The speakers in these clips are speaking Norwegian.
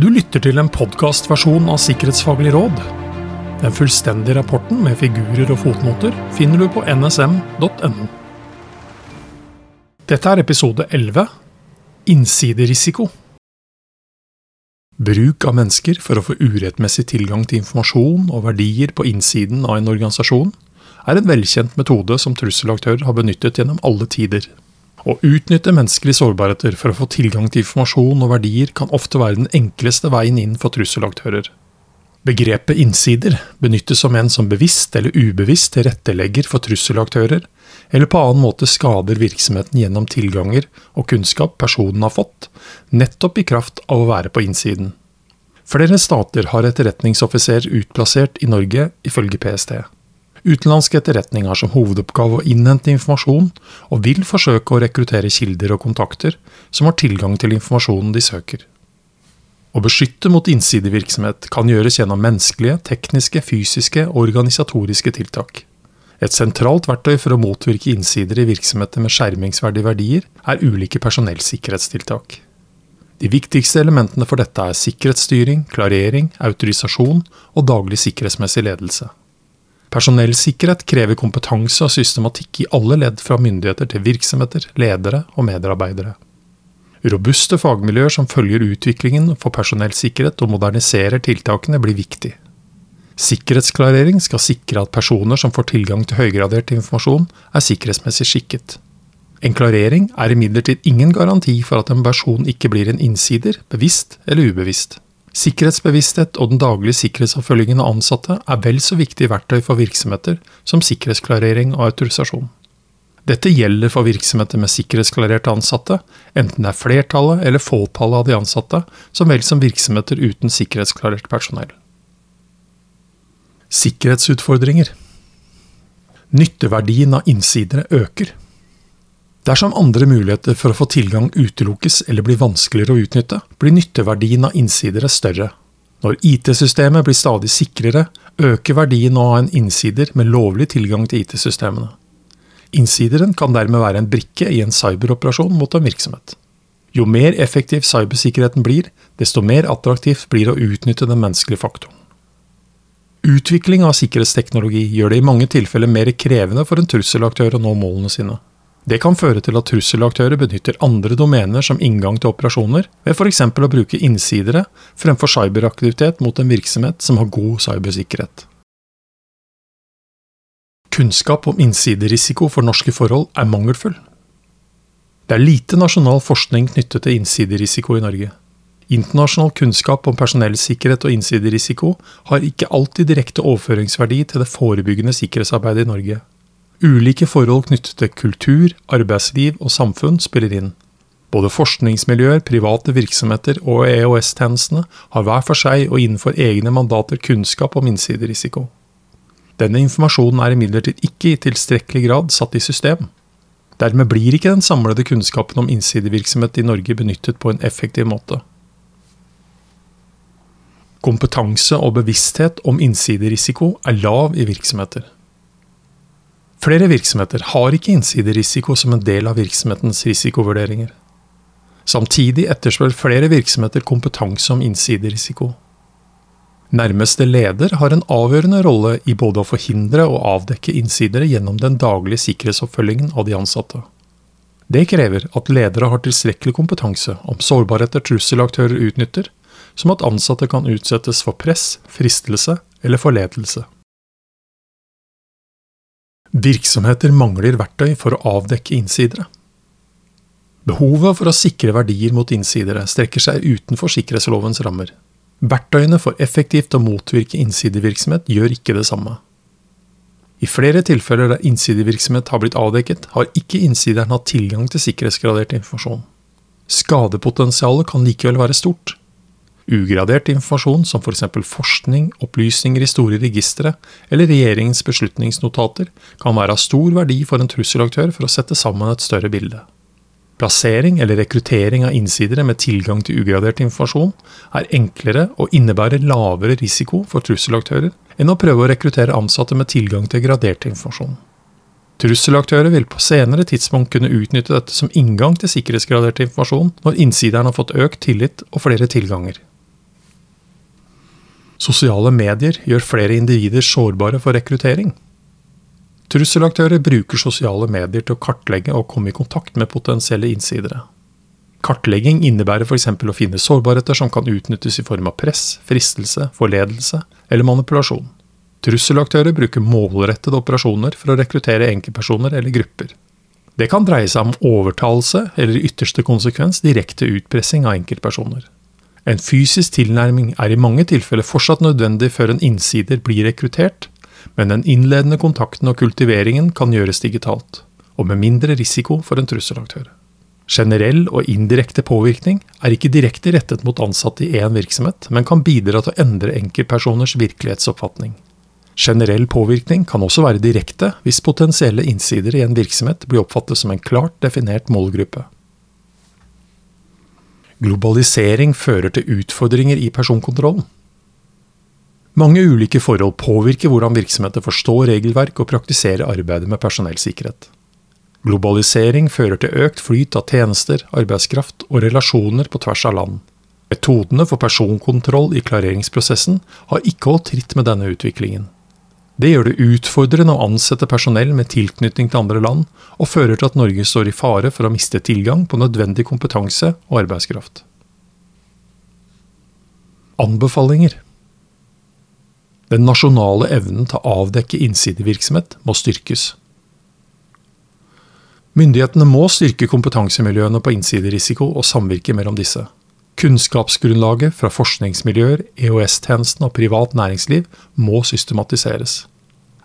Du lytter til en podkastversjon av Sikkerhetsfaglig råd. Den fullstendige rapporten med figurer og fotnoter finner du på nsm.no. Dette er episode 11 Innsiderisiko. Bruk av mennesker for å få urettmessig tilgang til informasjon og verdier på innsiden av en organisasjon er en velkjent metode som trusselaktører har benyttet gjennom alle tider. Å utnytte menneskelige sårbarheter for å få tilgang til informasjon og verdier kan ofte være den enkleste veien inn for trusselaktører. Begrepet innsider benyttes som en som bevisst eller ubevisst tilrettelegger for trusselaktører, eller på annen måte skader virksomheten gjennom tilganger og kunnskap personen har fått, nettopp i kraft av å være på innsiden. Flere stater har etterretningsoffiser utplassert i Norge, ifølge PST. Utenlandsk etterretning har som hovedoppgave å innhente informasjon, og vil forsøke å rekruttere kilder og kontakter som har tilgang til informasjonen de søker. Å beskytte mot innsidevirksomhet kan gjøres gjennom menneskelige, tekniske, fysiske og organisatoriske tiltak. Et sentralt verktøy for å motvirke innsider i virksomheter med skjermingsverdige verdier, er ulike personellsikkerhetstiltak. De viktigste elementene for dette er sikkerhetsstyring, klarering, autorisasjon og daglig sikkerhetsmessig ledelse. Personellsikkerhet krever kompetanse og systematikk i alle ledd fra myndigheter til virksomheter, ledere og medarbeidere. Robuste fagmiljøer som følger utviklingen for personellsikkerhet og moderniserer tiltakene, blir viktig. Sikkerhetsklarering skal sikre at personer som får tilgang til høygradert informasjon, er sikkerhetsmessig skikket. En klarering er imidlertid ingen garanti for at en person ikke blir en innsider, bevisst eller ubevisst. Sikkerhetsbevissthet og den daglige sikkerhetsoppfølgingen av ansatte er vel så viktige verktøy for virksomheter som sikkerhetsklarering og autorisasjon. Dette gjelder for virksomheter med sikkerhetsklarerte ansatte, enten det er flertallet eller fåtallet av de ansatte, som vel som virksomheter uten sikkerhetsklarert personell. Sikkerhetsutfordringer Nytteverdien av innsidere øker. Dersom andre muligheter for å få tilgang utelukkes eller blir vanskeligere å utnytte, blir nytteverdien av innsidere større. Når IT-systemet blir stadig sikrere, øker verdien av en innsider med lovlig tilgang til IT-systemene. Innsideren kan dermed være en brikke i en cyberoperasjon mot en virksomhet. Jo mer effektiv cybersikkerheten blir, desto mer attraktivt blir det å utnytte den menneskelige faktoren. Utvikling av sikkerhetsteknologi gjør det i mange tilfeller mer krevende for en trusselaktør å nå målene sine. Det kan føre til at trusselaktører benytter andre domener som inngang til operasjoner, ved f.eks. å bruke innsidere fremfor cyberaktivitet mot en virksomhet som har god cybersikkerhet. Kunnskap om innsiderisiko for norske forhold er mangelfull. Det er lite nasjonal forskning knyttet til innsiderisiko i Norge. Internasjonal kunnskap om personellsikkerhet og innsiderisiko har ikke alltid direkte overføringsverdi til det forebyggende sikkerhetsarbeidet i Norge. Ulike forhold knyttet til kultur, arbeidsliv og samfunn spiller inn. Både forskningsmiljøer, private virksomheter og EOS-tjenestene har hver for seg og innenfor egne mandater kunnskap om innsiderisiko. Denne informasjonen er imidlertid ikke i tilstrekkelig grad satt i system. Dermed blir ikke den samlede kunnskapen om innsidevirksomhet i Norge benyttet på en effektiv måte. Kompetanse og bevissthet om innsiderisiko er lav i virksomheter. Flere virksomheter har ikke innsiderisiko som en del av virksomhetens risikovurderinger. Samtidig etterspør flere virksomheter kompetanse om innsiderisiko. Nærmeste leder har en avgjørende rolle i både å forhindre og avdekke innsidere gjennom den daglige sikkerhetsoppfølgingen av de ansatte. Det krever at ledere har tilstrekkelig kompetanse om sårbarheter trusselaktører utnytter, som at ansatte kan utsettes for press, fristelse eller forledelse. Virksomheter mangler verktøy for å avdekke innsidere. Behovet for å sikre verdier mot innsidere strekker seg utenfor sikkerhetslovens rammer. Verktøyene for effektivt å motvirke innsidevirksomhet gjør ikke det samme. I flere tilfeller der innsidevirksomhet har blitt avdekket, har ikke innsideren hatt tilgang til sikkerhetsgradert informasjon. Skadepotensialet kan likevel være stort. Ugradert informasjon som f.eks. For forskning, opplysninger i store registre eller regjeringens beslutningsnotater kan være av stor verdi for en trusselaktør for å sette sammen et større bilde. Plassering eller rekruttering av innsidere med tilgang til ugradert informasjon er enklere og innebærer lavere risiko for trusselaktører enn å prøve å rekruttere ansatte med tilgang til gradert informasjon. Trusselaktører vil på senere tidspunkt kunne utnytte dette som inngang til sikkerhetsgradert informasjon når innsideren har fått økt tillit og flere tilganger. Sosiale medier gjør flere individer sårbare for rekruttering. Trusselaktører bruker sosiale medier til å kartlegge og komme i kontakt med potensielle innsidere. Kartlegging innebærer f.eks. å finne sårbarheter som kan utnyttes i form av press, fristelse, forledelse eller manipulasjon. Trusselaktører bruker målrettede operasjoner for å rekruttere enkeltpersoner eller grupper. Det kan dreie seg om overtalelse eller i ytterste konsekvens direkte utpressing av enkeltpersoner. En fysisk tilnærming er i mange tilfeller fortsatt nødvendig før en innsider blir rekruttert, men den innledende kontakten og kultiveringen kan gjøres digitalt, og med mindre risiko for en trusselaktør. Generell og indirekte påvirkning er ikke direkte rettet mot ansatte i én virksomhet, men kan bidra til å endre enkeltpersoners virkelighetsoppfatning. Generell påvirkning kan også være direkte hvis potensielle innsider i en virksomhet blir oppfattet som en klart definert målgruppe. Globalisering fører til utfordringer i personkontrollen. Mange ulike forhold påvirker hvordan virksomheter forstår regelverk og praktiserer arbeidet med personellsikkerhet. Globalisering fører til økt flyt av tjenester, arbeidskraft og relasjoner på tvers av land. Metodene for personkontroll i klareringsprosessen har ikke holdt tritt med denne utviklingen. Det gjør det utfordrende å ansette personell med tilknytning til andre land, og fører til at Norge står i fare for å miste tilgang på nødvendig kompetanse og arbeidskraft. Anbefalinger Den nasjonale evnen til å avdekke innsidevirksomhet må styrkes. Myndighetene må styrke kompetansemiljøene på innsiderisiko og samvirke mellom disse. Kunnskapsgrunnlaget fra forskningsmiljøer, EOS-tjenesten og privat næringsliv må systematiseres.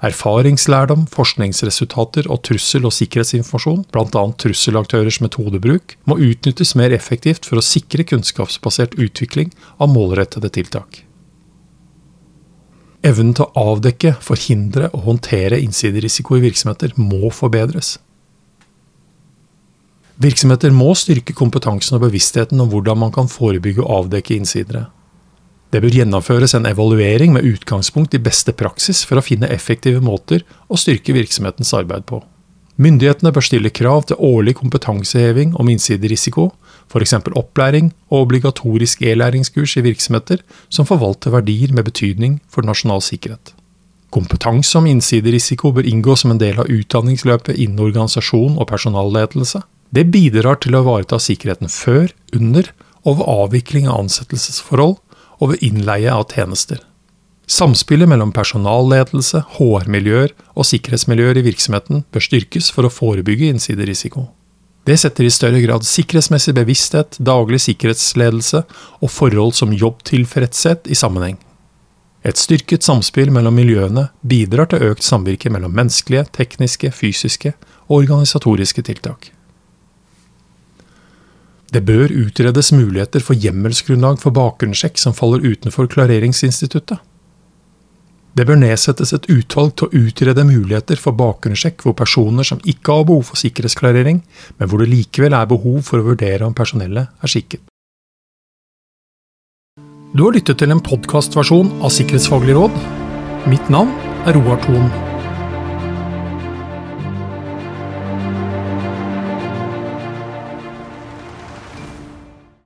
Erfaringslærdom, forskningsresultater og trussel- og sikkerhetsinformasjon, bl.a. trusselaktørers metodebruk, må utnyttes mer effektivt for å sikre kunnskapsbasert utvikling av målrettede tiltak. Evnen til å avdekke, forhindre og håndtere innsiderisiko i virksomheter må forbedres. Virksomheter må styrke kompetansen og bevisstheten om hvordan man kan forebygge og avdekke innsidere. Det bør gjennomføres en evaluering med utgangspunkt i beste praksis for å finne effektive måter å styrke virksomhetens arbeid på. Myndighetene bør stille krav til årlig kompetanseheving om innsiderisiko, f.eks. opplæring og obligatorisk e-læringskurs i virksomheter som forvalter verdier med betydning for nasjonal sikkerhet. Kompetanse om innsiderisiko bør inngå som en del av utdanningsløpet innen organisasjon og personalledelse. Det bidrar til å ivareta sikkerheten før, under og ved avvikling av ansettelsesforhold, og ved innleie av tjenester. Samspillet mellom personalledelse, HR-miljøer og sikkerhetsmiljøer i virksomheten bør styrkes for å forebygge innsiderisiko. Det setter i større grad sikkerhetsmessig bevissthet, daglig sikkerhetsledelse og forhold som jobbtilfredshet i sammenheng. Et styrket samspill mellom miljøene bidrar til økt samvirke mellom menneskelige, tekniske, fysiske og organisatoriske tiltak. Det bør utredes muligheter for hjemmelsgrunnlag for bakgrunnssjekk som faller utenfor klareringsinstituttet. Det bør nedsettes et utvalg til å utrede muligheter for bakgrunnssjekk hvor personer som ikke har behov for sikkerhetsklarering, men hvor det likevel er behov for å vurdere om personellet er skikket. Du har lyttet til en podkastversjon av Sikkerhetsfaglig råd. Mitt navn er Roar Thon.